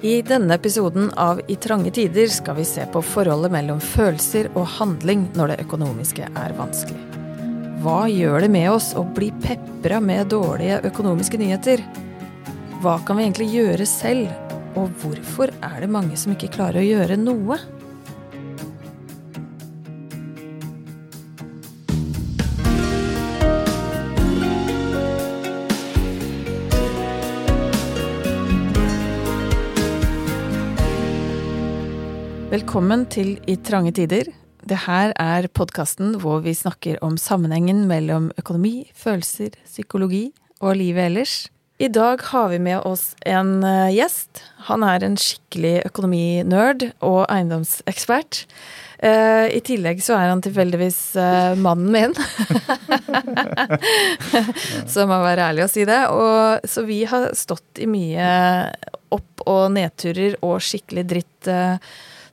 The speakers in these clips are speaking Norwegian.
I denne episoden av I trange tider skal vi se på forholdet mellom følelser og handling når det økonomiske er vanskelig. Hva gjør det med oss å bli pepra med dårlige økonomiske nyheter? Hva kan vi egentlig gjøre selv, og hvorfor er det mange som ikke klarer å gjøre noe? Velkommen til I trange tider. Det her er podkasten hvor vi snakker om sammenhengen mellom økonomi, følelser, psykologi og livet ellers. I dag har vi med oss en eh, gjest. Han er en skikkelig økonominerd og eiendomsekspert. Eh, I tillegg så er han tilfeldigvis eh, mannen min. så må være ærlig å si det. Og, så vi har stått i mye opp- og nedturer og skikkelig dritt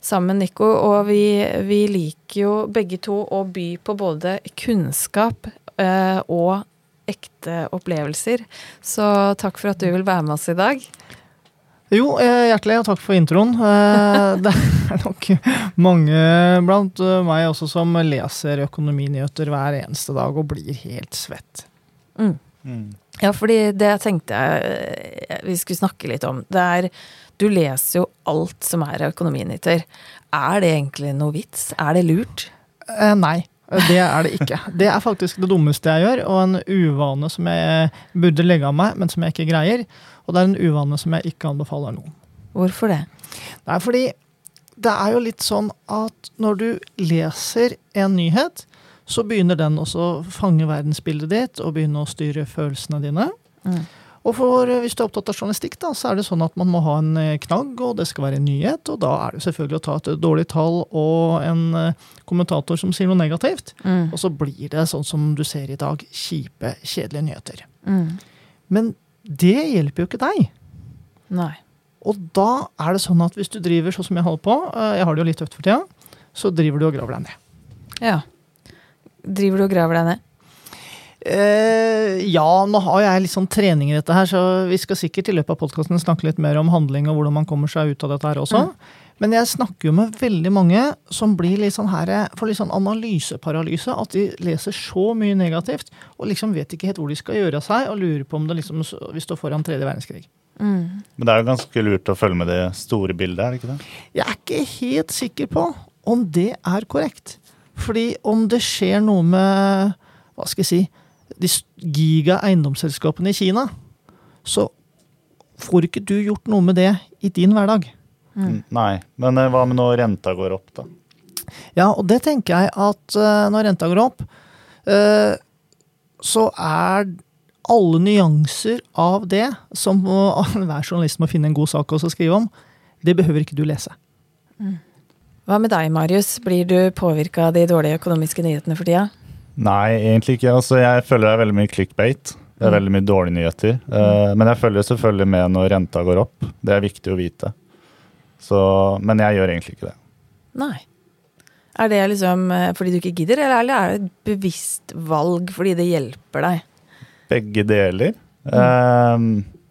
sammen, Nico. Og vi, vi, liker jo begge to å by på både kunnskap og ekte opplevelser. Så takk for at du vil være med oss i dag. Jo, eh, hjertelig, og takk for introen. Eh, det er nok mange blant eh, meg også som leser økonominyheter hver eneste dag og blir helt svett. Mm. Mm. Ja, fordi det tenkte jeg vi skulle snakke litt om. Det er Du leser jo alt som er økonominyheter. Er det egentlig noe vits? Er det lurt? Eh, nei. Det er det ikke. Det er faktisk det dummeste jeg gjør, og en uvane som jeg burde legge av meg, men som jeg ikke greier. Og det er en uvane som jeg ikke anbefaler noen. Hvorfor det? Det er fordi det er jo litt sånn at når du leser en nyhet, så begynner den også å fange verdensbildet ditt og begynne å styre følelsene dine. Mm. Og for, eh, hvis du er opptatt av journalistikk, da, så er det sånn at man må ha en eh, knagg, og det skal være en nyhet. Og da er det selvfølgelig å ta et dårlig tall og en eh, kommentator som sier noe negativt. Mm. Og så blir det sånn som du ser i dag, kjipe, kjedelige nyheter. Mm. Men det hjelper jo ikke deg. Nei. Og da er det sånn at hvis du driver sånn som jeg holder på, jeg har det jo litt tøft for tida, så driver du og graver deg ned. Ja. Driver du og graver deg ned? Uh, ja, nå har jeg litt sånn trening i dette her, så vi skal sikkert i løpet av podkasten snakke litt mer om handling og hvordan man kommer seg ut av dette her også. Mm. Men jeg snakker jo med veldig mange som blir litt sånn her, får litt sånn analyseparalyse. At de leser så mye negativt og liksom vet ikke helt hvor de skal gjøre av seg, og lurer på om det liksom vi står foran tredje verdenskrig. Mm. Men det er jo ganske lurt å følge med det store bildet, er det ikke det? Jeg er ikke helt sikker på om det er korrekt. Fordi om det skjer noe med Hva skal jeg si de giga eiendomsselskapene i Kina, så får ikke du gjort noe med det i din hverdag. Mm. Nei, men eh, hva med når renta går opp, da? Ja, og det tenker jeg at uh, når renta går opp, uh, så er alle nyanser av det som hver journalist må finne en god sak å skrive om, det behøver ikke du lese. Mm. Hva med deg, Marius? Blir du påvirka av de dårlige økonomiske nyhetene for tida? Nei, egentlig ikke. Altså, jeg føler det er veldig mye clickbait. Det er mm. veldig mye dårlige nyheter. Uh, men jeg følger selvfølgelig med når renta går opp. Det er viktig å vite. Så, men jeg gjør egentlig ikke det. Nei. Er det liksom eh, fordi du ikke gidder, eller er det et bevisst valg fordi det hjelper deg? Begge deler. Mm. Uh,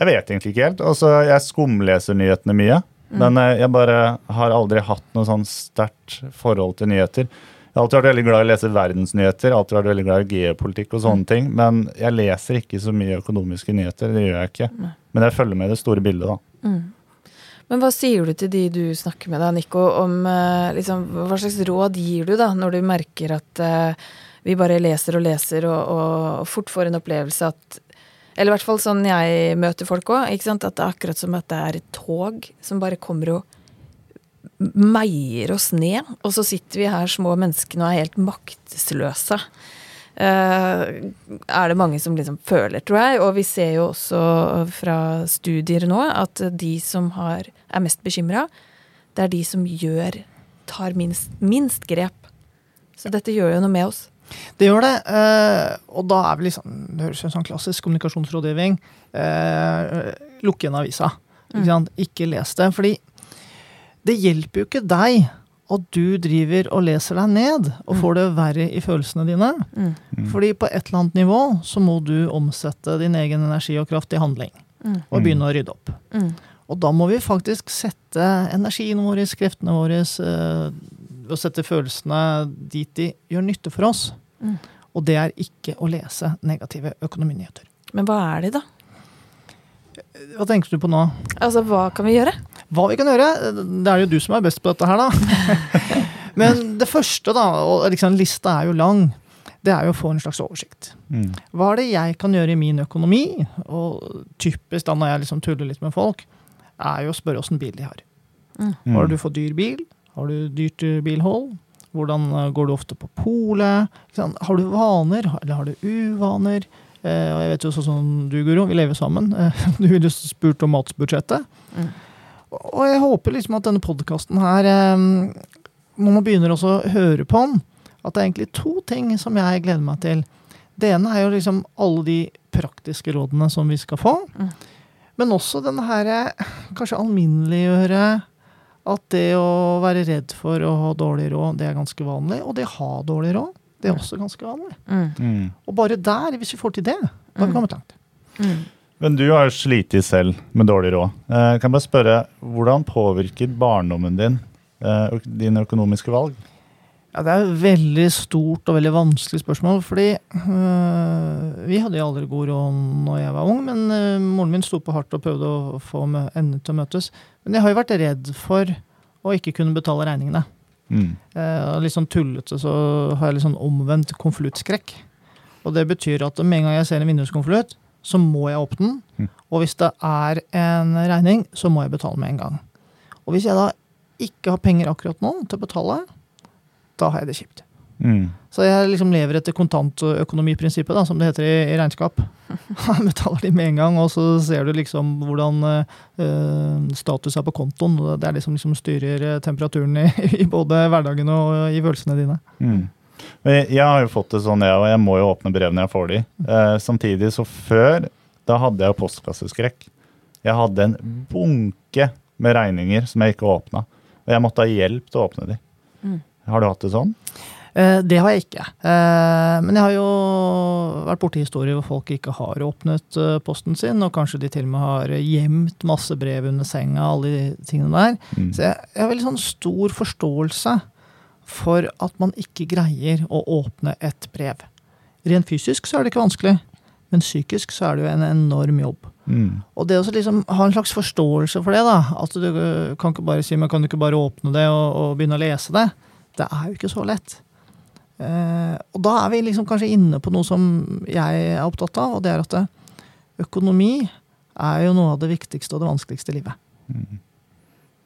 jeg vet egentlig ikke helt. Altså, jeg skumleser nyhetene mye. Mm. Men jeg bare har aldri hatt noe sånn sterkt forhold til nyheter. Jeg har alltid vært veldig glad i å lese verdensnyheter, alltid vært veldig glad i geopolitikk og sånne mm. ting. Men jeg leser ikke så mye økonomiske nyheter. Det gjør jeg ikke. Men jeg følger med i det store bildet, da. Mm. Men hva sier du til de du snakker med, da, Nico, om eh, liksom, Hva slags råd gir du da, når du merker at uh, vi bare leser og leser og, og fort får en opplevelse at Eller i hvert fall sånn jeg møter folk òg, at det er akkurat som at det er et tog som bare kommer og meier oss ned. Og så sitter vi her små menneskene og er helt maktesløse. Uh, er det mange som liksom føler, tror jeg. Og vi ser jo også fra studier nå at de som har, er mest bekymra, det er de som gjør tar minst, minst grep. Så dette gjør jo noe med oss. Det gjør det. Uh, og da er vi liksom Det høres ut som klassisk kommunikasjonsrådgivning. Uh, lukke igjen avisa. Ikke, mm. ikke les det. Fordi det hjelper jo ikke deg at du driver og leser deg ned og får det verre i følelsene dine. Mm. mm. Fordi på et eller annet nivå så må du omsette din egen energi og kraft i handling. Mm. Og begynne å rydde opp. Mm. Og da må vi faktisk sette energien vår, kreftene våre, eh, og sette følelsene dit de gjør nytte for oss. Mm. Og det er ikke å lese negative økonominyheter. Men hva er de, da? Hva tenker du på nå? Altså, hva kan vi gjøre? Hva vi kan gjøre? Det er jo du som er best på dette her, da. Men det første, da, og liksom lista er jo lang, det er jo å få en slags oversikt. Mm. Hva er det jeg kan gjøre i min økonomi? Og typisk da når jeg liksom tuller litt med folk, er jo å spørre åssen bil de har. Mm. Har du for dyr bil? Har du dyrt eh, bilhold? Hvordan eh, går du ofte på polet? Har du vaner, eller har du uvaner? Eh, og jeg vet jo sånn som du, Guro, vi lever sammen. Eh, du ville spurt om matsbudsjettet. Mm. Og jeg håper liksom at denne podkasten her, når man begynner også å høre på den, at det er egentlig to ting som jeg gleder meg til. Det ene er jo liksom alle de praktiske rådene som vi skal få. Mm. Men også denne her kanskje alminneliggjøre at det å være redd for å ha dårlig råd, det er ganske vanlig. Og det å ha dårlig råd, det er også ganske vanlig. Mm. Mm. Og bare der, hvis vi får til det, da har vi Mm. kommet langt. Mm. Men du har slitt selv med dårlig råd. Eh, kan jeg bare spørre, Hvordan påvirker barndommen din eh, dine økonomiske valg? Ja, Det er et veldig stort og veldig vanskelig spørsmål. Fordi øh, vi hadde jo aldri god råd når jeg var ung, men øh, moren min sto på hardt og prøvde å få endene til å møtes. Men jeg har jo vært redd for å ikke kunne betale regningene. Mm. Eh, litt sånn tullete så har jeg litt sånn omvendt konvoluttskrekk. Og det betyr at med en gang jeg ser en vinduskonvolutt, så må jeg åpne den. Mm. Og hvis det er en regning, så må jeg betale med en gang. Og hvis jeg da ikke har penger akkurat nå til å betale, da har jeg det kjipt. Mm. Så jeg liksom lever etter kontantøkonomiprinsippet, da, som det heter i, i regnskap. Betaler de med en gang, og så ser du liksom hvordan uh, status er på kontoen. Det er det som liksom styrer eh, temperaturen i, i både hverdagen og i følelsene dine. Mm. Men jeg, har jo fått det sånn, jeg, òg. jeg må jo åpne brev når jeg får de. Eh, samtidig så før, da hadde jeg jo postkasseskrekk. Jeg hadde en bunke med regninger som jeg ikke åpna. Og jeg måtte ha hjelp til å åpne de. Mm. Har du hatt det sånn? Eh, det har jeg ikke. Eh, men jeg har jo vært borti historier hvor folk ikke har åpnet eh, posten sin, og kanskje de til og med har gjemt masse brev under senga, alle de tingene der. Mm. Så jeg, jeg har veldig sånn stor forståelse for at man ikke greier å åpne et brev. Rent fysisk så er det ikke vanskelig, men psykisk så er det jo en enorm jobb. Mm. Og det å liksom ha en slags forståelse for det, da. At du kan ikke bare si men kan du ikke bare åpne det og, og begynne å lese det. Det er jo ikke så lett. Eh, og da er vi liksom kanskje inne på noe som jeg er opptatt av, og det er at økonomi er jo noe av det viktigste og det vanskeligste i livet. Mm.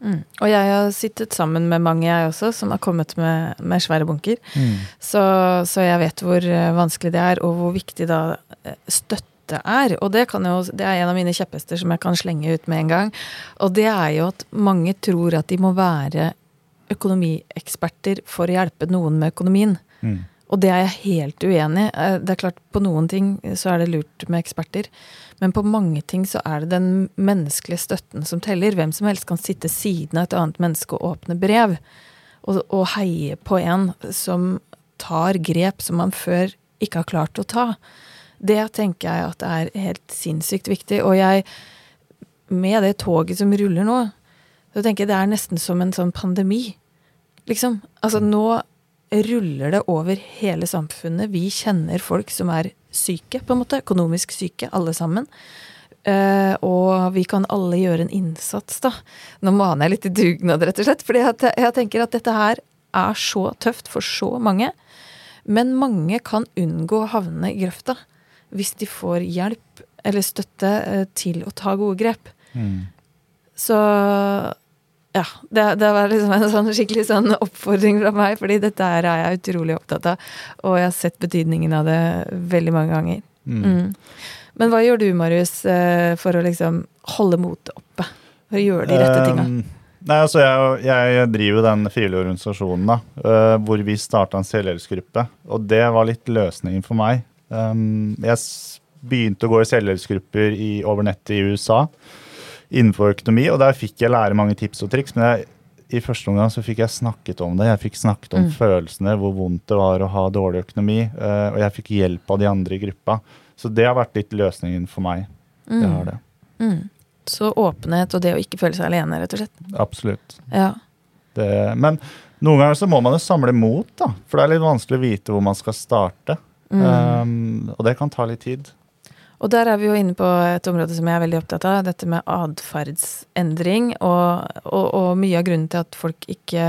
Mm. Og jeg har sittet sammen med mange, jeg også, som har kommet med, med svære bunker. Mm. Så, så jeg vet hvor eh, vanskelig det er, og hvor viktig da eh, støtte er. Og det, kan jo, det er en av mine kjepphester som jeg kan slenge ut med en gang. Og det er jo at mange tror at de må være økonomieksperter for å hjelpe noen med økonomien. Mm. Og det er jeg helt uenig i. Eh, Det er klart, på noen ting så er det lurt med eksperter. Men på mange ting så er det den menneskelige støtten som teller. Hvem som helst kan sitte siden av et annet menneske og åpne brev. Og, og heie på en som tar grep som man før ikke har klart å ta. Det tenker jeg at er helt sinnssykt viktig. Og jeg, med det toget som ruller nå, så tenker jeg det er nesten som en sånn pandemi. Liksom. Altså nå ruller det over hele samfunnet. Vi kjenner folk som er syke, på en måte. Økonomisk syke, alle sammen. Uh, og vi kan alle gjøre en innsats, da. Nå maner jeg litt i dugnad, rett og slett. fordi at jeg tenker at dette her er så tøft for så mange. Men mange kan unngå å havne i grøfta hvis de får hjelp eller støtte eh, til å ta gode grep. Mm. Så ja, det, det var liksom en sånn skikkelig sånn oppfordring fra meg, fordi dette her er jeg utrolig opptatt av. Og jeg har sett betydningen av det veldig mange ganger. Mm. Mm. Men hva gjør du, Marius, eh, for å liksom holde motet oppe? For å gjøre de rette tinga? Um, Nei, altså jeg, jeg driver den frivillige organisasjonen da, øh, hvor vi starta en selvhjelpsgruppe. Og det var litt løsningen for meg. Um, jeg begynte å gå i selvhjelpsgrupper i, over nettet i USA innenfor økonomi, og der fikk jeg lære mange tips og triks. Men jeg, i første omgang så fikk jeg snakket om det. Jeg fikk snakket om Mm. følelsene, hvor vondt det var å ha dårlig økonomi. Uh, og jeg fikk hjelp av de andre i gruppa. Så det har vært litt løsningen for meg. Det har det. Mm. Så åpenhet og det å ikke føle seg alene, rett og slett. Absolutt. Ja. Det, men noen ganger så må man jo samle mot, da. For det er litt vanskelig å vite hvor man skal starte. Mm. Um, og det kan ta litt tid. Og der er vi jo inne på et område som jeg er veldig opptatt av, dette med atferdsendring. Og, og, og, mye av grunnen til at folk ikke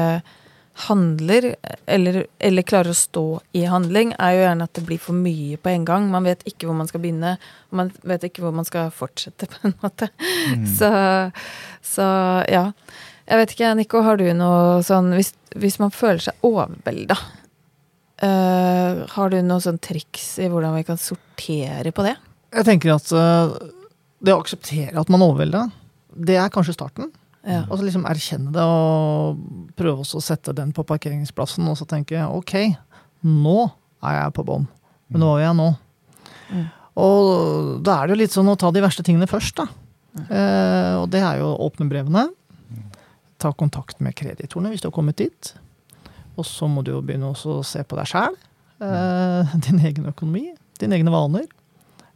handler, eller, eller, klarer å stå i handling, er jo gjerne at det blir for mye på en gang. Man vet ikke hvor man skal begynne, og man vet ikke hvor man skal fortsette, på en måte. Mm. Så, så, ja. Jeg vet ikke, Nico, har du noe sånn Hvis, hvis man føler seg overvelda, uh, har du noe sånn triks i hvordan vi kan sortere på det? Jeg tenker at uh, det å akseptere at man overvelder, det er kanskje starten. Ja. Og så liksom erkjenne det og prøve å sette den på parkeringsplassen og så tenke ok, nå er jeg på bånn. Men nå er jeg nå. Mm. Og da er det jo litt sånn å ta de verste tingene først, da. Mm. Eh, og det er jo å åpne brevene. Ta kontakt med kreditorene hvis du har kommet dit. Og så må du jo begynne å se på deg sjæl. Eh, din egen økonomi. Dine egne vaner.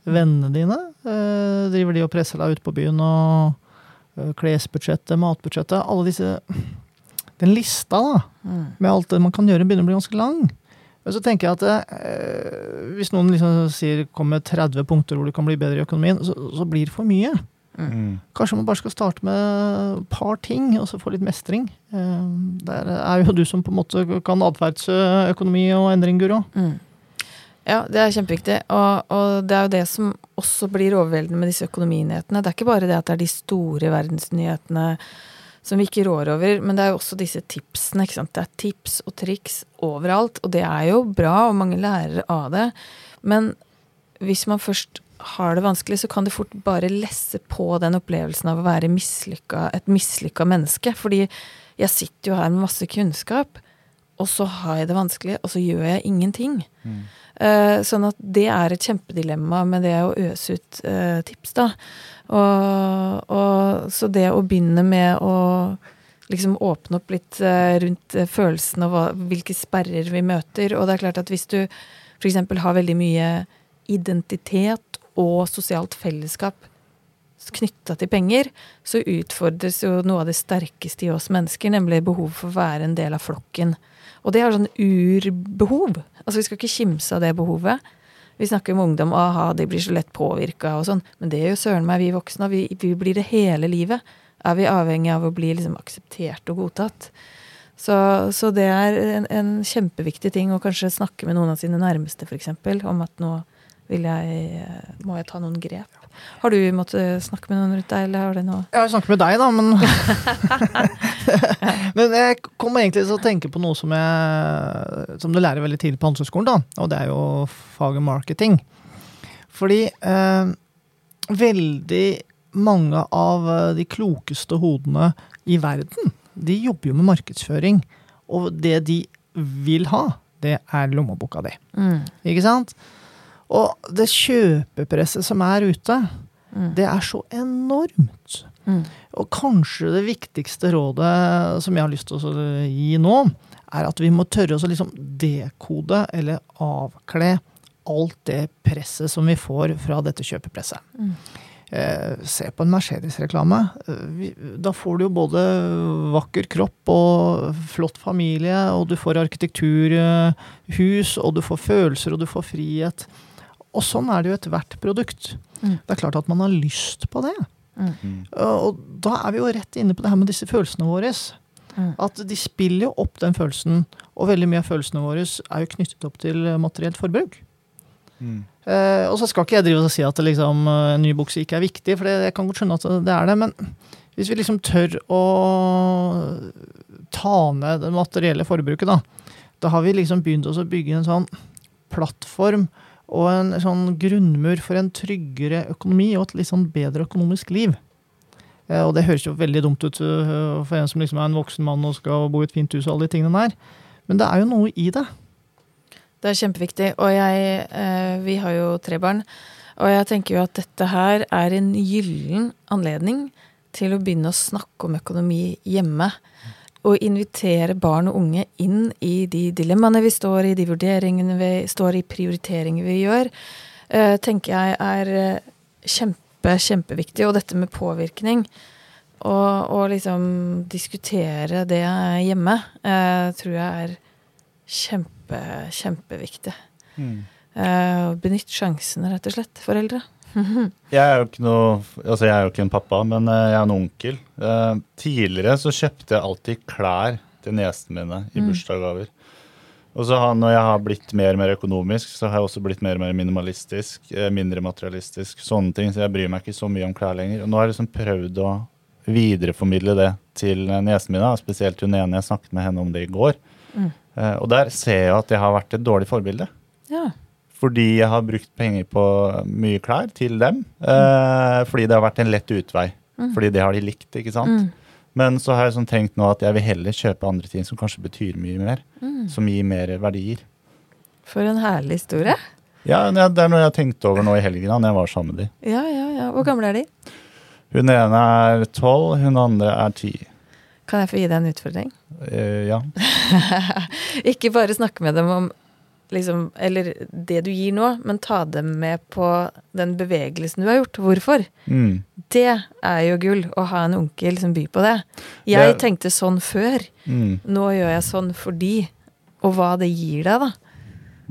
Vennene dine. Eh, driver de og presser deg ut på byen og Eh, klesbudsjettet, matbudsjettet Alle disse Den lista da, mm. med alt det man kan gjøre, begynner å bli ganske lang. Men så tenker jeg at eh, hvis noen liksom sier kom med 30 punkter hvor du kan bli bedre i økonomien, så, så blir det for mye. Mm. Kanskje man bare skal starte med et par ting, og så få litt mestring. Eh, der er jo du som på en måte kan atferdsøkonomi og endring, Guro. Mm. Ja, det er kjempeviktig. Og, og, det er jo det som også blir overveldende med disse økonominyhetene. Det er ikke bare det at det er de store verdensnyhetene som vi ikke rår over, men det er jo også disse tipsene. ikke sant? Det er tips og triks overalt, og det er jo bra, og mange lærer av det. Men hvis man først har det vanskelig, så kan det fort bare lesse på den opplevelsen av å være mislykka, et mislykka menneske. Fordi jeg sitter jo her med masse kunnskap, og så har jeg det vanskelig, og så gjør jeg ingenting. Mm. Uh, sånn at det er et kjempedilemma med det å øse ut uh, tips, da. Og, og, så det å begynne med å liksom åpne opp litt uh, rundt følelsen og hva, hvilke sperrer vi møter. Og det er klart at hvis du f.eks. har veldig mye identitet og sosialt fellesskap knytta til penger, så utfordres jo noe av det sterkeste i oss mennesker, nemlig behovet for å være en del av flokken. Og det er sånn urbehov. Altså Vi skal ikke kimse av det behovet. Vi snakker om ungdom, aha, de blir så lett påvirka og sånn. Men det er jo søren meg vi voksne, vi, vi, blir det hele livet. Er vi avhengig av å bli liksom akseptert og godtatt. Så, så det er en, en, kjempeviktig ting å kanskje snakke med noen av sine nærmeste, f.eks. Om at nå jeg, må jeg ta noen grep. Har du måttet snakke med noen rundt deg, eller har det noe Jeg har snakket med deg, da, men Men jeg kommer egentlig til å tenke på noe som, jeg, som du lærer veldig tidlig på Handelshøyskolen, da. Og det er jo faget marketing. Fordi eh, veldig mange av de klokeste hodene i verden, de jobber jo med markedsføring. Og det de vil ha, det er lommeboka di. Mm. Ikke sant? Og det kjøpepresset som er ute, mm. det er så enormt. Mm. Og kanskje det viktigste rådet som jeg har lyst til å gi nå, er at vi må tørre å liksom dekode eller avkle alt det presset som vi får fra dette kjøpepresset. Mm. Eh, se på en Mercedes-reklame. Eh, da får du jo både vakker kropp og flott familie, og du får arkitekturhus, og du får følelser, og du får frihet. Og sånn er det jo ethvert produkt. Mm. Det er klart at man har lyst på det. Mm. Og da er vi jo rett inne på det her med disse følelsene våre. Mm. At de spiller jo opp den følelsen, og veldig mye av følelsene våre er jo knyttet opp til materielt forbruk. Mm. Eh, og så skal ikke jeg drive og si at liksom, en ny bukse ikke er viktig, for det, jeg kan godt skjønne at det er det. Men hvis vi liksom tør å ta ned det materielle forbruket, da, da har vi liksom begynt å bygge en sånn plattform og en sånn grunnmur for en tryggere økonomi og et litt sånn bedre økonomisk liv. Eh, og det høres jo veldig dumt ut uh, for en som liksom er en voksen mann og skal bo i et fint hus og alle de tingene der. Men det er jo noe i det. Det er kjempeviktig. Og jeg eh, Vi har jo tre barn. Og jeg tenker jo at dette her er en gyllen anledning til å begynne å snakke om økonomi hjemme å invitere barn og unge inn i de dilemmaene vi står i, de vurderingene vi står i, prioriteringer vi gjør, uh, tenker jeg er uh, kjempe kjempe, kjempeviktig. Og dette med påvirkning, og, og liksom diskutere det hjemme, eh, tror jeg er kjempe, kjempeviktig. Mm. Eh, benytt sjansene, rett og slett, foreldre. Jeg er jo ikke noe Altså, jeg er jo ikke en pappa, men eh, jeg er en onkel. Uh, tidligere så kjøpte jeg alltid klær til niesene mine i mm. bursdagsgaver. Og så har, når jeg har blitt mer og mer økonomisk, så har jeg også blitt mer og mer minimalistisk. Eh, mindre materialistisk. Sånne ting. Så jeg bryr meg ikke så mye om klær lenger. Og nå har jeg liksom prøvd å videreformidle det til niesene mine. Spesielt hun ene jeg snakket med henne om det i går. Mm. Og der ser jeg at jeg har vært et dårlig forbilde. Ja. Fordi jeg har brukt penger på mye klær til dem. Eh, fordi det har vært en lett utvei. Mm. Fordi det har de likt, ikke sant. Mm. Men så har jeg sånn tenkt nå at jeg vil heller kjøpe andre ting som kanskje betyr mye mer. Mm. Som gir mer verdier. For en herlig historie. Ja, det er noe jeg har tenkt over nå i helgen når jeg var sammen med dem. Ja, ja, ja. Hvor gamle er de? Hun ene er tolv, hun andre er ti. Kan jeg få gi deg en utfordring? Uh, ja. Ikke bare snakke med dem om liksom, eller det du gir nå, men ta dem med på den bevegelsen du har gjort. Hvorfor? Mm. Det er jo gull, å ha en onkel som byr på det. Jeg det... tenkte sånn før. Mm. Nå gjør jeg sånn fordi. Og hva det gir deg, da.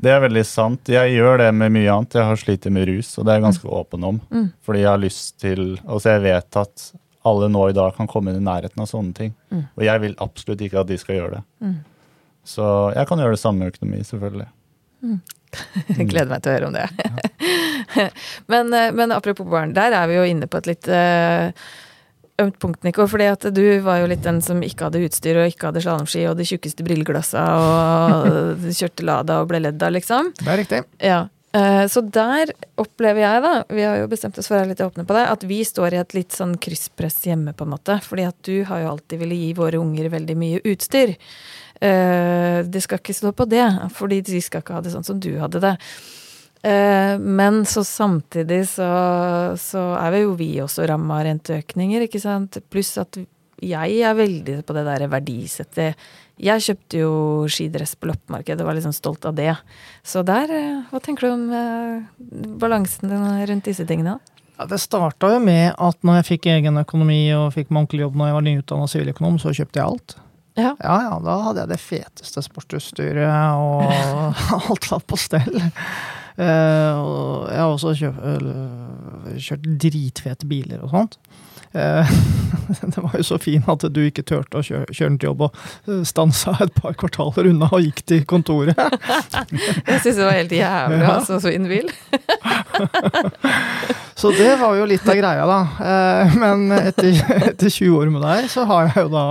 Det er veldig sant. Jeg gjør det med mye annet. Jeg har slitt med rus, og det er jeg ganske mm. åpen om. Mm. Fordi jeg har lyst til Altså, jeg vet at alle nå i dag kan komme i nærheten av sånne ting. Mm. Og jeg vil absolutt ikke at de skal gjøre det. Mm. Så jeg kan gjøre det samme med økonomi, selvfølgelig. Mm. Gleder meg til å høre om det. men, eh, men, apropos barn, der er vi jo inne på et litt uh, ømt punkt, Nico. fordi at du var jo litt den som ikke hadde utstyr og ikke hadde slalåmski og de tjukkeste brilleglassene og kjørte Lada og ble ledd av, liksom. Det er riktig. Ja. Uh, så der opplever jeg, da, vi har jo bestemt oss for å være litt åpne på det, at vi står i et litt sånn krysspress hjemme, på en måte. Fordi at du har jo alltid ville gi våre unger veldig mye utstyr. Uh, det skal ikke stå på det, fordi de skal ikke ha det sånn som du hadde det. Uh, men så samtidig så, så er vi jo vi også ramma av renteøkninger, ikke sant. Pluss at jeg er veldig på det derre verdisettet. Jeg kjøpte jo skidress på loppemarkedet og var liksom stolt av det. Så der, uh, hva tenker du om balansen rundt disse tingene? Ja, det starta jo med at når jeg fikk egen økonomi og fikk meg ordentlig jobb når jeg var nyutdanna siviløkonom, så kjøpte jeg alt. Ja. ja, ja, da hadde jeg det feteste sportsutstyret, og alt var på stell. Uh, og jeg har også kjørt, uh, kjørt dritfete biler og sånt. Uh, det var jo så fin at du ikke turte å kjøre, kjøre den til jobb, og stansa et par kvartaler unna og gikk til kontoret. jeg syns det var helt jævlig ja. altså, så bil. Så det var jo litt av greia, da. men etter, etter 20 år med deg, så har jeg jo da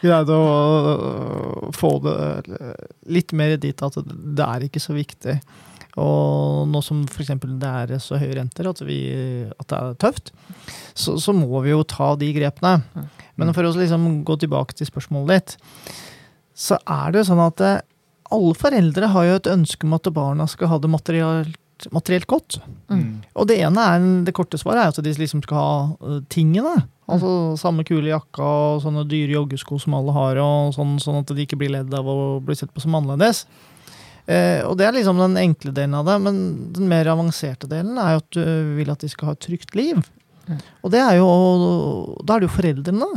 greid å få det litt mer dit at det er ikke så viktig. Og nå som f.eks. det er så høye renter at, vi, at det er tøft, så, så, må vi jo ta de grepene. Men for å liksom gå tilbake til spørsmålet ditt, så er det jo sånn at eh, alle foreldre har jo et ønske om at barna skal ha det materielt, materielt godt. Mm. Og det ene er, det korte svaret er at de liksom skal ha uh, tingene. Altså Samme kule jakka og sånne dyre joggesko som alle har, og sånn, sånn at de ikke blir ledd av å bli sett på som annerledes. Eh, og det er liksom den enkle delen av det. Men den mer avanserte delen er jo at du vil at de skal ha et trygt liv. Mm. Og det er jo, da er det jo foreldrene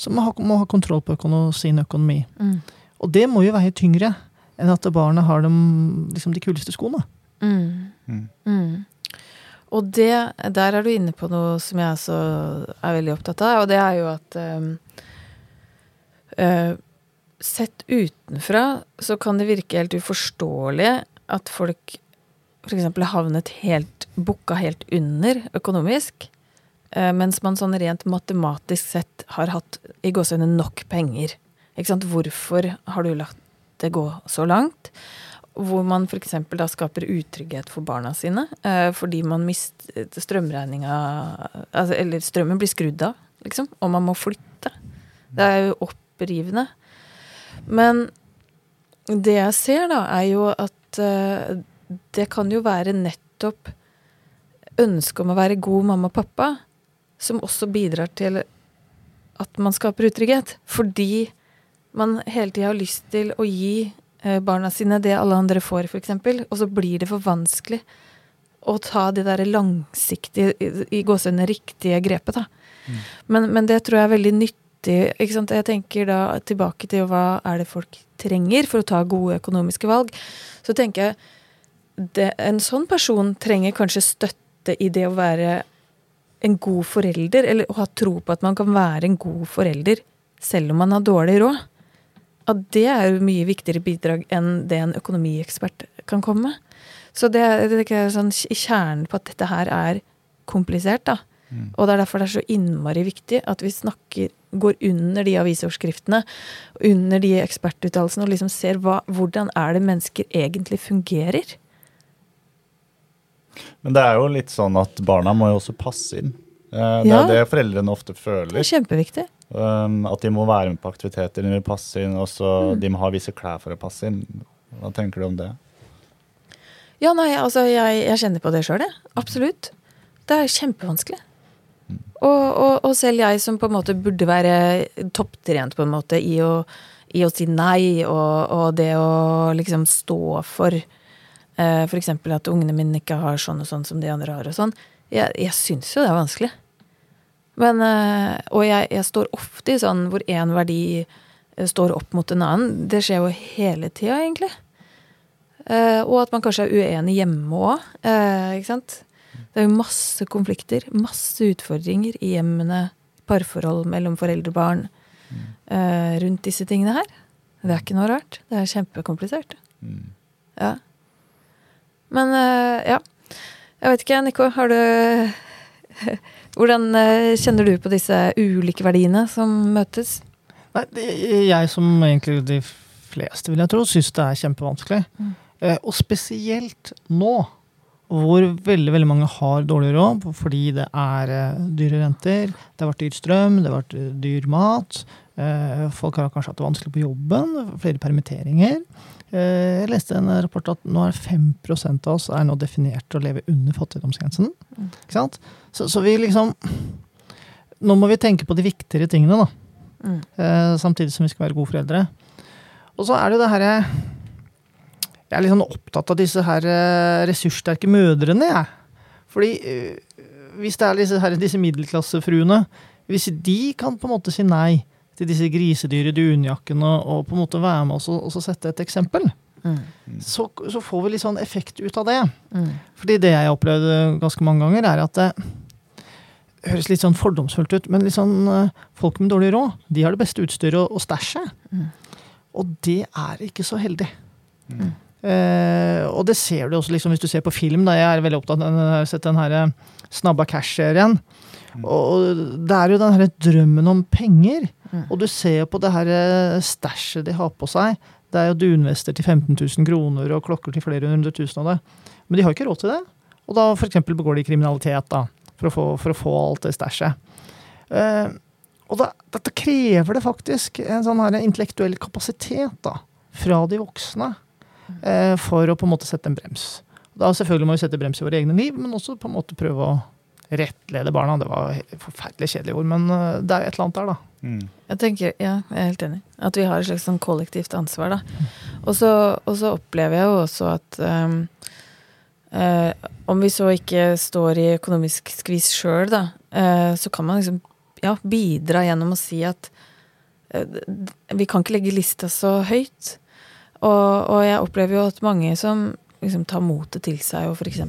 som må ha, må ha kontroll på økonomi, sin økonomi. Mm. Og det må jo veie tyngre enn at barnet har dem, liksom de kuleste skoene. Mm. mm. Mm. Og det, der er du inne på noe som jeg også er veldig opptatt av, og det er jo at um, uh, sett utenfra så kan det virke helt uforståelig at folk f.eks. havnet helt bukka helt under økonomisk, eh, mens man sånn rent matematisk sett har hatt i gåsehudet nok penger. Ikke sant? Hvorfor har du latt det gå så langt? Hvor man f.eks. da skaper utrygghet for barna sine eh, fordi man mister strømregninga altså, Eller strømmen blir skrudd av, liksom, og man må flytte. Det er jo opprivende. Men det jeg ser, da, er jo at uh, det kan jo være nettopp ønsket om å være god mamma og pappa som også bidrar til at man skaper utrygghet. Fordi man hele tida har lyst til å gi barna sine det alle andre får, f.eks., og så blir det for vanskelig å ta det der langsiktige, i, gåsehudene riktige grepet, da. Men, men det tror jeg er veldig nyttig. ikke sant? Jeg tenker da tilbake til hva er det folk trenger for å ta gode økonomiske valg. Så tenker jeg det, en sånn person trenger kanskje støtte i det å være en god forelder, eller å ha tro på at man kan være en god forelder selv om man har dårlig råd. At det er jo mye viktigere bidrag enn det en økonomiekspert kan komme med. Så det, det er sånn i kjernen på at dette her er komplisert, da. Mm. Og det er derfor det er så innmari viktig at vi snakker, går under de avisoverskriftene, under de ekspertuttalelsene, og liksom ser hva, hvordan er det mennesker egentlig fungerer. Men det er jo litt sånn at barna må jo også passe inn. Det Det Ja. er det foreldrene ofte føler. Det er kjempeviktig. Um, at de må være med på aktiviteter, de vil passe inn, og så Mm. de må ha visse klær for å passe inn. Hva tenker du om det? Ja, nei, altså, jeg, jeg kjenner på det sjøl, jeg. Absolutt. Det er kjempevanskelig. Og, og, og selv jeg som på en måte burde være topptrent på en måte i å, i å si nei, og, og det å liksom stå for eh, f.eks. at ungene mine ikke har sånn og sånn som de andre har og sånn. Jeg, jeg syns jo det er vanskelig. Men, eh, og jeg, jeg står ofte i sånn hvor én verdi eh, står opp mot en annen. Det skjer jo hele tida, egentlig. Eh, og at man kanskje er uenig hjemme òg. Ikke sant? Det er jo masse konflikter, masse utfordringer i hjemmene, parforhold mellom foreldre og barn, rundt disse tingene her. Det er ikke noe rart. Det er kjempekomplisert. Ja. Men ja. Jeg vet ikke, Nico. Har du Hvordan eh, kjenner du på disse ulike verdiene som møtes? Nei, jeg som egentlig de fleste, vil jeg tro, syns det er kjempevanskelig. Mm. Eh, og spesielt nå, hvor veldig veldig mange har dårlig råd fordi det er eh, dyre renter, det har vært dyr strøm, det har vært dyr mat. Folk har kanskje hatt det vanskelig på jobben, flere permitteringer. Eh, jeg leste en rapport at nå er 5% av oss er nå definert til å leve under fattigdomsgrensen. Mm. Ikke sant? Så, så vi liksom Nå må vi tenke på de viktigere tingene, da. Mm. Eh, samtidig som vi skal være gode foreldre. Og så er det jo det herre Jeg er litt sånn opptatt av disse her eh, ressurssterke mødrene, jeg. Fordi hvis det er disse, her, disse middelklassefruene Hvis de kan på en måte si nei til disse grisedyre dunjakkene og på en måte være med oss og, og så sette et eksempel, Mm. så, så får vi litt sånn effekt ut av det. Mm. Fordi det jeg opplevde ganske mange ganger, er at det høres litt sånn fordomsfullt ut, men litt sånn eh, folk med dårlig råd, de har det beste utstyret og, og stæsjet. Mm. Og det er ikke så heldig. Mm. Eh, og det ser du også liksom, hvis du ser på film. Da. Jeg er veldig opptatt av jeg har sett den her eh, Snabba Cash-serien. Mm. Og det er jo den her drømmen om penger. Mm. Og du ser på det her eh, stæsjet de har på seg. Det er jo dunvester til 15 000 kroner og klokker til flere hundre tusen av det. Men de har ikke råd til det. Og da f.eks. begår de kriminalitet da, for å få, for å få alt det stæsjet. Eh, og da, dette krever det faktisk en sånn her intellektuell kapasitet da, fra de voksne eh, for å på en måte sette en brems. Da selvfølgelig må vi sette brems i våre egne liv, men også på en måte prøve å rettlede barna. Det var forferdelig kjedelig ord, men eh, det er et eller annet der, da. Mm. Jeg tenker, ja, jeg er helt enig. At vi har et slags sånn kollektivt ansvar, da. Og så, og så opplever jeg jo også at um, uh, om vi så ikke står i økonomisk skvis sjøl, da, uh, så kan man liksom ja, bidra gjennom å si at uh, vi kan ikke legge lista så høyt. Og, og jeg opplever jo at mange som liksom tar motet til seg og f.eks.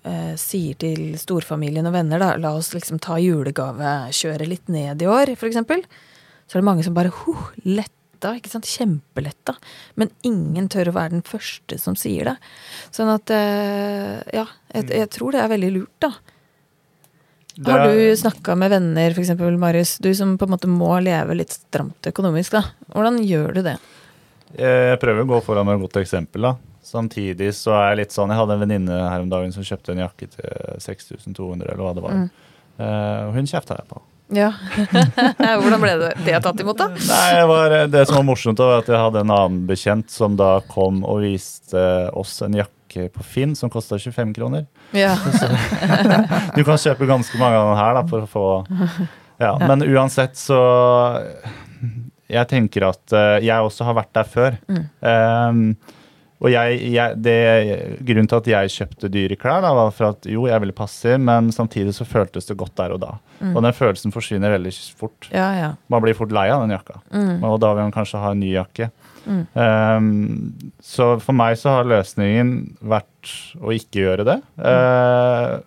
Eh, sier til storfamilien og venner da, la oss liksom ta julegavekjøret litt ned i år, f.eks. Så er det mange som bare huh, letta, ikke sant, kjempeletta. Men ingen tør å være den første som sier det. Sånn at eh, ja, jeg, jeg tror det er veldig lurt, da. Det Har du snakka med venner, f.eks. Marius, du som på en måte må leve litt stramt økonomisk, da. Hvordan gjør du det? Jeg prøver å gå foran med et godt eksempel. da. Samtidig så er jeg litt sånn Jeg hadde en venninne her om dagen som kjøpte en jakke til 6200, eller hva det var. Mm. Uh, og hun kjefta jeg på. Ja. Hvordan ble det, det tatt imot, da? Nei, det, var, det som var morsomt, var at jeg hadde en annen bekjent som da kom og viste oss en jakke på Finn som kosta 25 kroner. Ja. Du kan kjøpe ganske mange av den her da, for å få ja, Men uansett så Jeg tenker at eh, jeg også har vært der før. Mm. Ehm, Og jeg, jeg, det, grunnen til at jeg kjøpte dyre klær, da, var for at jo, jeg ville passe, men samtidig så føltes det godt der og da. Mm. Og den følelsen forsvinner veldig fort. Ja, ja. Man blir fort lei av den jakka, Mm. og da vil man kanskje ha en ny jakke. Mm. Um, så for meg så har løsningen vært å ikke gjøre det. Uh,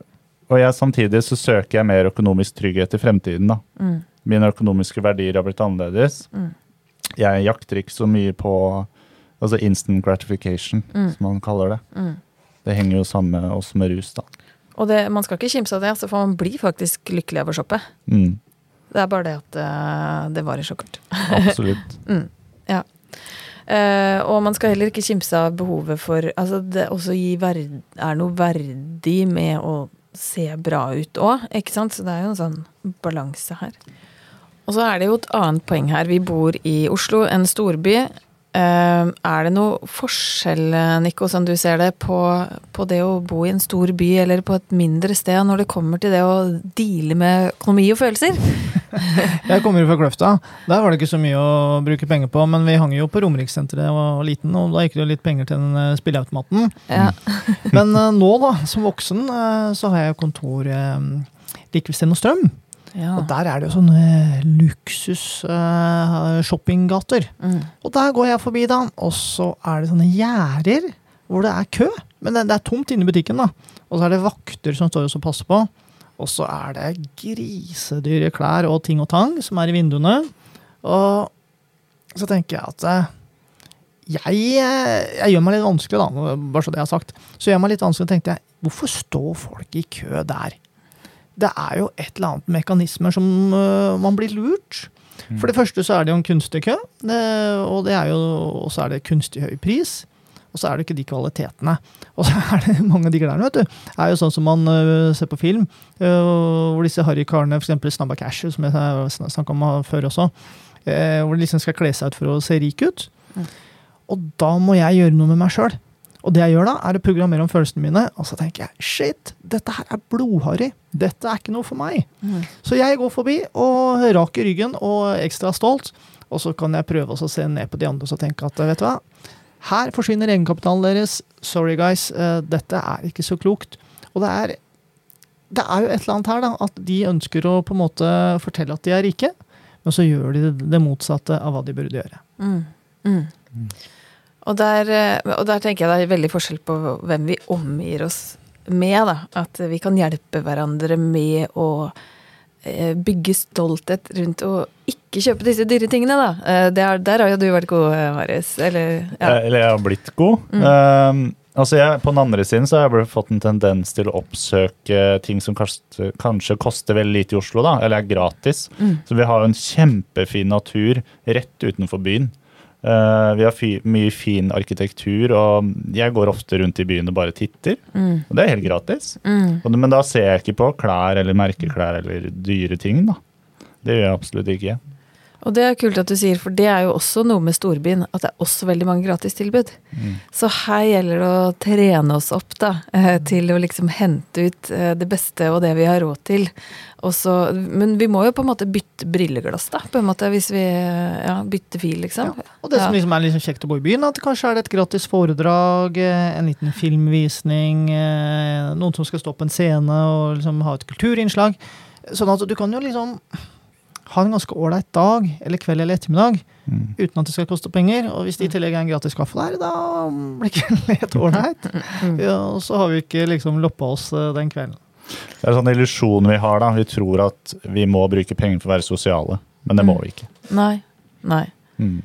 og jeg, samtidig så søker jeg mer økonomisk trygghet i fremtiden. da. Mm. Mine økonomiske verdier har blitt annerledes. Mm. Jeg jakter ikke så mye på altså instant gratification, Mm. som man kaller det. Mm. Det henger jo sammen med oss med rus, da. Og det, man skal ikke kimse av det, altså, for man blir faktisk lykkelig av å shoppe. Mm, Det er bare det at uh, det varer så kort. absolutt. Eh, og man skal heller ikke kimse av behovet for Altså, det også gi verd, er noe verdig med å se bra ut òg, ikke sant? Så det er jo en sånn balanse her. Og så er det jo et annet poeng her. Vi bor i Oslo, en storby. Eh, er det noe forskjell, Nico, som du ser det, på, på det å bo i en stor by eller på et mindre sted når det kommer til det å deale med økonomi og følelser? Jeg kommer jo fra Kløfta. Der var det ikke så mye å bruke penger på, men vi hang jo på Romerikssenteret jeg var liten, og da gikk det jo litt penger til den eh, spilleautomaten. Ja. Men eh, nå, da, som voksen, eh, så har jeg kontor like ved Sten og Strøm. Ja. Og der er det jo sånne luksus eh, shoppinggater. Mm. Og der går jeg forbi, da, og så er det sånne gjerder hvor det er kø. Men det, det er tomt inne i butikken, da. Og så er det vakter som står og passer på. Og så er det grisedyre klær og ting og tang som er i vinduene. Og så tenker jeg at eh, jeg, eh, jeg gjør meg litt vanskelig, da, bare så det jeg har sagt. Så gjør jeg meg litt vanskelig, tenkte jeg, hvorfor står folk i kø der? Det er jo et eller annet mekanismer som uh, man blir lurt. For det første så er det jo en kunstig kø, det, og det er jo, og så er det kunstig høy pris. Og så er det ikke de kvalitetene. Og så er det mange av de klærne, vet du. Det er jo sånn som man uh, ser på film, uh, hvor disse harrykarene, f.eks. Snabba Cash, som jeg snakka om før også, øh, hvor de liksom skal kle seg ut for å se rik ut. Mm. Og da må jeg gjøre noe med meg sjøl. Og det jeg gjør da, er å programmere om følelsene mine, og så tenker jeg shit, dette her er blodharry. Dette er ikke noe for meg. Mm. Så jeg går forbi og raker ryggen og ekstra stolt. Og så kan jeg prøve å se ned på de andre og tenke at vet du hva, her forsvinner egenkapitalen deres. Sorry, guys, eh, dette er ikke så klokt. Og det er, det er jo et eller annet her, da, at de ønsker å på en måte fortelle at de er rike, men så gjør de det, motsatte av hva de burde gjøre. Mm. Mm. Og, der, eh, og der tenker jeg det er veldig forskjell på hvem vi omgir oss med. da. At vi kan hjelpe hverandre med å eh, bygge stolthet rundt å ikke kjøpe disse dyre tingene, da. Eh, er, der har jo du vært god, eh, Marius. Eller ja. Eh, Eller jeg har blitt god. Mm. Um, altså jeg, på den andre siden så har jeg fått en tendens til å oppsøke ting som kanskje, kanskje koster veldig lite i Oslo, da, eller er gratis. Mm. Så vi har jo en kjempefin natur rett utenfor byen. Uh, vi har fi, mye fin arkitektur, og jeg går ofte rundt i byen og bare titter. Mm. Og det er helt gratis. Mm. Og, men da ser jeg ikke på klær eller merkeklær eller dyre ting, da. Det gjør jeg absolutt ikke. Og det er kult at du sier, for det er jo også noe med storbyen. At det er også veldig mange gratistilbud. Mm. Så her gjelder det å trene oss opp da, eh, til å liksom hente ut eh, det beste og det vi har råd til. Så, men vi må jo på en måte bytte brilleglass, da, på en måte, hvis vi eh, ja, bytter fil, liksom. Og det som liksom er liksom kjekt å bo i byen, at kanskje er det et gratis foredrag, en liten filmvisning, noen som skal stå på en scene og liksom ha et kulturinnslag. Sånn at du kan jo liksom ha en ganske ålreit dag, eller kveld eller ettermiddag, Mm. uten at det skal koste penger. Og hvis det i tillegg er en gratis kaffe der, da blir det helt ålreit. Mm. Ja, og så har vi ikke liksom loppa oss eh, den kvelden. Det er en sånn illusjon vi har. da. Vi tror at vi må bruke penger for å være sosiale, men det må Mm. vi ikke. Nei. Nei. Mm.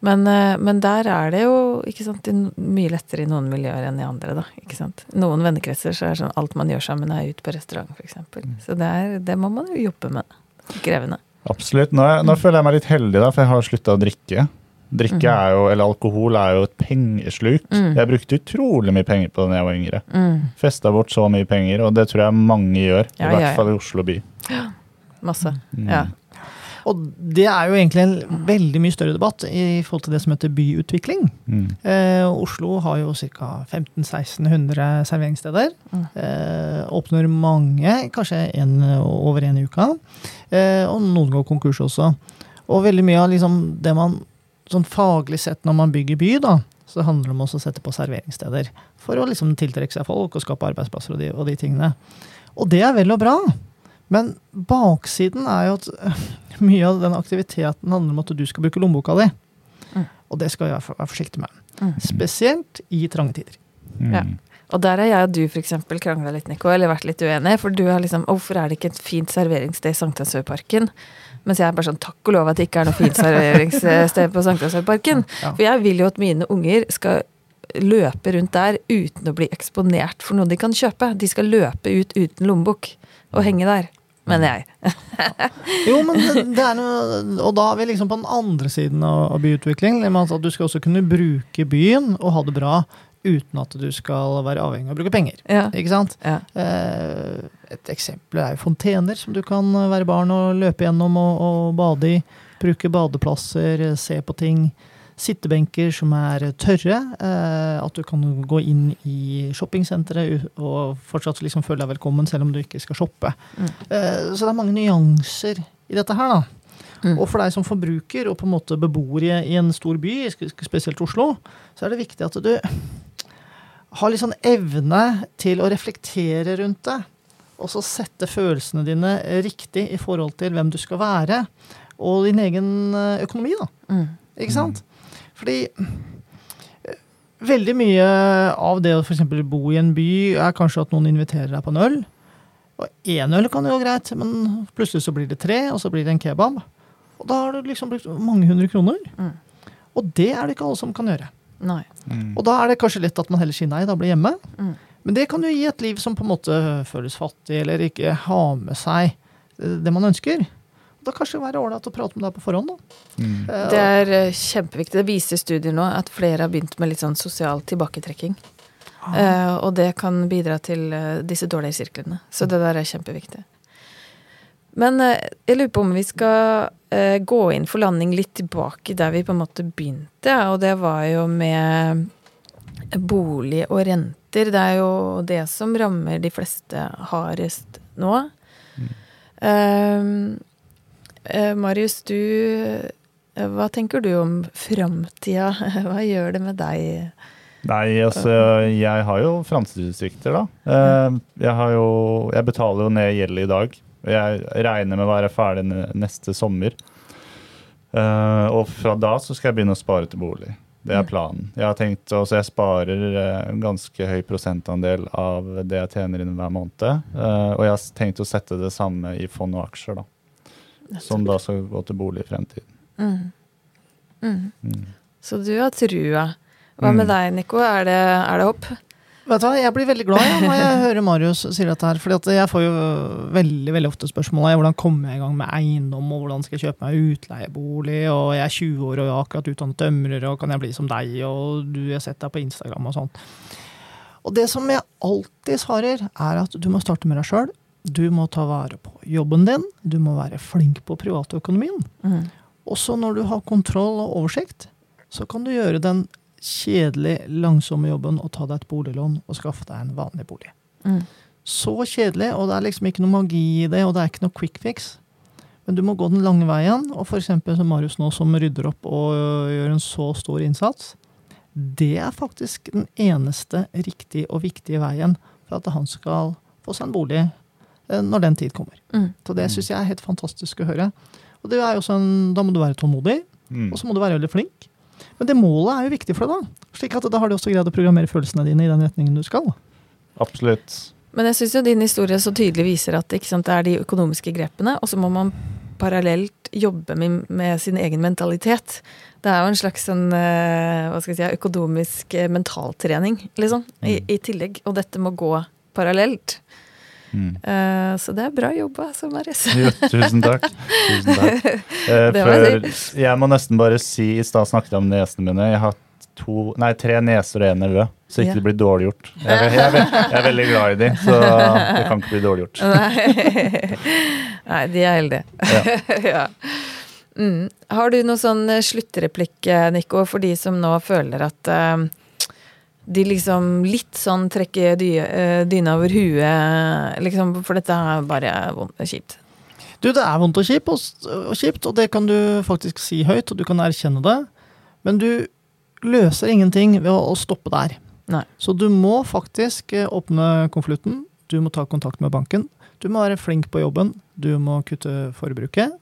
Men, eh, men der er det jo ikke sant, mye lettere i noen miljøer enn i andre. da, ikke sant? Noen vennekretser så er det sånn alt man gjør sammen, er ut på restaurant, f.eks. Så det, er, det må man jo jobbe med. Krevende. Absolutt. Nå, nå føler jeg meg litt heldig, da, for jeg har slutta å drikke. Drikke Mhm. er jo, eller alkohol er jo et pengesluk. Mm. Jeg brukte utrolig mye penger på det da jeg var yngre. Mm, Festa bort så mye penger, og det tror jeg mange gjør. Ja, I hvert ja, ja. fall i Oslo by. masse. Mm. Ja. Og det er jo egentlig en veldig mye større debatt i forhold til det som heter byutvikling. Mm. Eh, Oslo har jo ca. 1500-1600 serveringssteder. Mm. Eh, åpner mange, kanskje en, over en i uka. Eh, og noen går konkurs også. Og veldig mye av liksom det man sånn faglig sett når man bygger by, da, Så det handler om også å sette på serveringssteder for å liksom tiltrekke seg folk og skape arbeidsplasser og de, og de tingene. Og det er vel og bra. Men baksiden er jo at øh, mye av den aktiviteten handler om at du skal bruke lommeboka di. Mm. Og det skal jeg være forsiktig med. Mm. Spesielt i trange tider. Mm. Ja. Og der har jeg og du eksempel krangla litt, Nico, eller vært litt uenige. For du har liksom Hvorfor er det ikke et fint serveringssted i Sankthansøyparken? Mens jeg er bare sånn takk og lov at det ikke er noe fint serveringssted på Sankthansøyparken. Ja. For jeg vil jo at mine unger skal løpe rundt der uten å bli eksponert for noe de kan kjøpe. De skal løpe ut uten lommebok og henge der. Mener jeg. Jo, men det, er noe, Og da er vi liksom på den andre siden av, byutvikling. At du skal også kunne bruke byen og ha det bra uten at du skal være avhengig av å bruke penger. Ja. Ikke sant? ja. Eh, et eksempel er jo fontener, som du kan være barn og løpe gjennom og, og bade i. Bruke badeplasser, se på ting. Sittebenker som er tørre. Eh, at du kan gå inn i shoppingsenteret og fortsatt liksom føle deg velkommen selv om du ikke skal shoppe. Mm. Eh, så det er mange nyanser i dette her, da. Mm. Og for deg som forbruker og på en måte beboer i, en stor by, spesielt Oslo, så er det viktig at du har litt sånn evne til å reflektere rundt det. Og så sette følelsene dine riktig i forhold til hvem du skal være. Og din egen eh, økonomi, da. Mm. Ikke sant? Fordi eh, veldig mye av det å f.eks. bo i en by, er kanskje at noen inviterer deg på en øl. Og én øl kan jo være greit, men plutselig så blir det tre, og så blir det en kebab. Og da har du liksom brukt mange hundre kroner. Mm. Og det er det ikke alle som kan gjøre. Nei. Mm. Og da er det kanskje lett at man heller sier nei, da blir hjemme. Mm. Men det kan jo gi et liv som på en måte føles fattig, eller ikke har med seg det man ønsker. Da kanskje være ålreit å prate med deg på forhånd, da. Mm. Eh, Det er eh, kjempeviktig. Det viser studier nå at flere har begynt med litt sånn sosial tilbaketrekking. Ah. og det kan bidra til eh, disse dårlige sirklene. Så det der er kjempeviktig. Men eh, jeg lurer på om vi skal eh, gå inn for landing litt tilbake der vi på en måte begynte, og det var jo med bolig og renter. Det er jo det som rammer de fleste hardest nå. Mm. eh, Marius, du eh, Hva tenker du om framtida? Hva gjør det med deg? Nei, altså, jeg har jo framtidsutsikter, da. Eh, Jeg, har jo, jeg betaler jo ned gjeld i dag. Jeg regner med å være ferdig neste sommer. Eh, og fra da så skal jeg begynne å spare til bolig. Det er Mm. planen. Jeg har tenkt, altså jeg sparer eh, en ganske høy prosentandel av det jeg tjener inn hver måned. Eh, og jeg har tenkt å sette det samme i fond og aksjer, da. Som da skal gå til bolig i fremtiden. Mm. Mm. Mm. Så du har trua. Hva med Mm. deg, Nico? Er det, er det hopp? Vet du hva, Jeg blir veldig glad ja, når jeg hører Marius si dette her. fordi at jeg får jo veldig veldig ofte spørsmål om hvordan kommer jeg i gang med eiendom, og hvordan skal jeg kjøpe meg utleiebolig, og jeg er 20 år og jeg er akkurat utdannet tømrer, og kan jeg bli som deg, og du har sett deg på Instagram og sånt. Og det som jeg alltid svarer, er at du må starte med deg sjøl. Du må ta vare på jobben din. Du må være flink på privatøkonomien. Mm. Også når du har kontroll og oversikt, så kan du gjøre den kjedelig, langsomme jobben og ta deg et boliglån og skaffe deg en vanlig bolig. Mm. Så kjedelig, og det er liksom ikke noe magi i det, og det er ikke noe quick fix. Men du må gå den lange veien, og f.eks. som Marius nå, som rydder opp og øh, gjør en så stor innsats. Det er faktisk den eneste riktige og viktige veien for at han skal få seg en bolig når den tid kommer. Mm. Så det syns jeg er helt fantastisk å høre. Og det er jo sånn, Da må du være tålmodig, Mm. og så må du være veldig flink. Men det målet er jo viktig for deg, da. Slik at da har du også greid å programmere følelsene dine i den retningen du skal. Absolutt. Men jeg syns jo din historie så tydelig viser at ikke sant, det er de økonomiske grepene, og så må man parallelt jobbe med, med sin egen mentalitet. Det er jo en slags sånn, eh, hva skal jeg si, økonomisk eh, mentaltrening, liksom, i, i tillegg. Og dette må gå parallelt. Mm. Eh, så det er bra jobba, så Marius. Jo, tusen takk. Tusen takk. Eh, Det jeg for jeg må nesten bare si I stad snakket jeg om nesene mine. Jeg har to, nei, tre neser og én nevø, så ikke Ja. det blir dårlig gjort. Jeg, jeg, er jeg er veldig glad i de, så det kan ikke bli dårlig gjort. Nei. Nei, de er heldige. Ja. ja. Mm. Har du noen sånn eh, sluttreplikk, eh, Nico, for de som nå føler at eh, de liksom litt sånn trekker eh, dyna over huet, liksom, for dette er bare vondt og kjipt. Du, det er vondt og kjipt, og, og kjipt, og det kan du faktisk si høyt, og du kan erkjenne det. Men du løser ingenting ved å, å stoppe der. Nei. Så du må faktisk eh, åpne konvolutten. Du må ta kontakt med banken. Du må være flink på jobben. Du må kutte forbruket.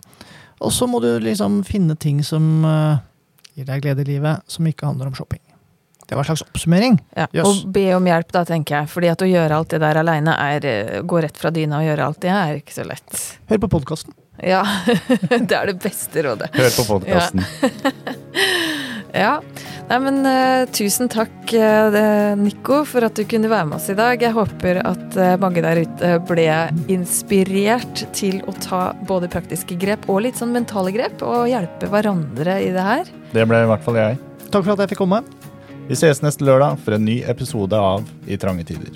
Og så må du liksom finne ting som eh, gir deg glede i livet, som ikke handler om shopping. Det var en slags oppsummering. Ja. yes. Og be om hjelp, da, tenker jeg. Fordi at å gjøre alt det der aleine, gå rett fra dyna og gjøre alt det, er ikke så lett. Hør på podkasten. Ja. det er det beste rådet. Hør på podkasten. Ja. Nei, men uh, tusen takk, uh, Nico, for at du kunne være med oss i dag. Jeg håper at uh, mange der ute ble inspirert til å ta både praktiske grep og litt sånn mentale grep, og hjelpe hverandre i det her. Det ble i hvert fall jeg. Takk for at jeg fikk komme. Vi ses neste lørdag for en ny episode av I trange tider.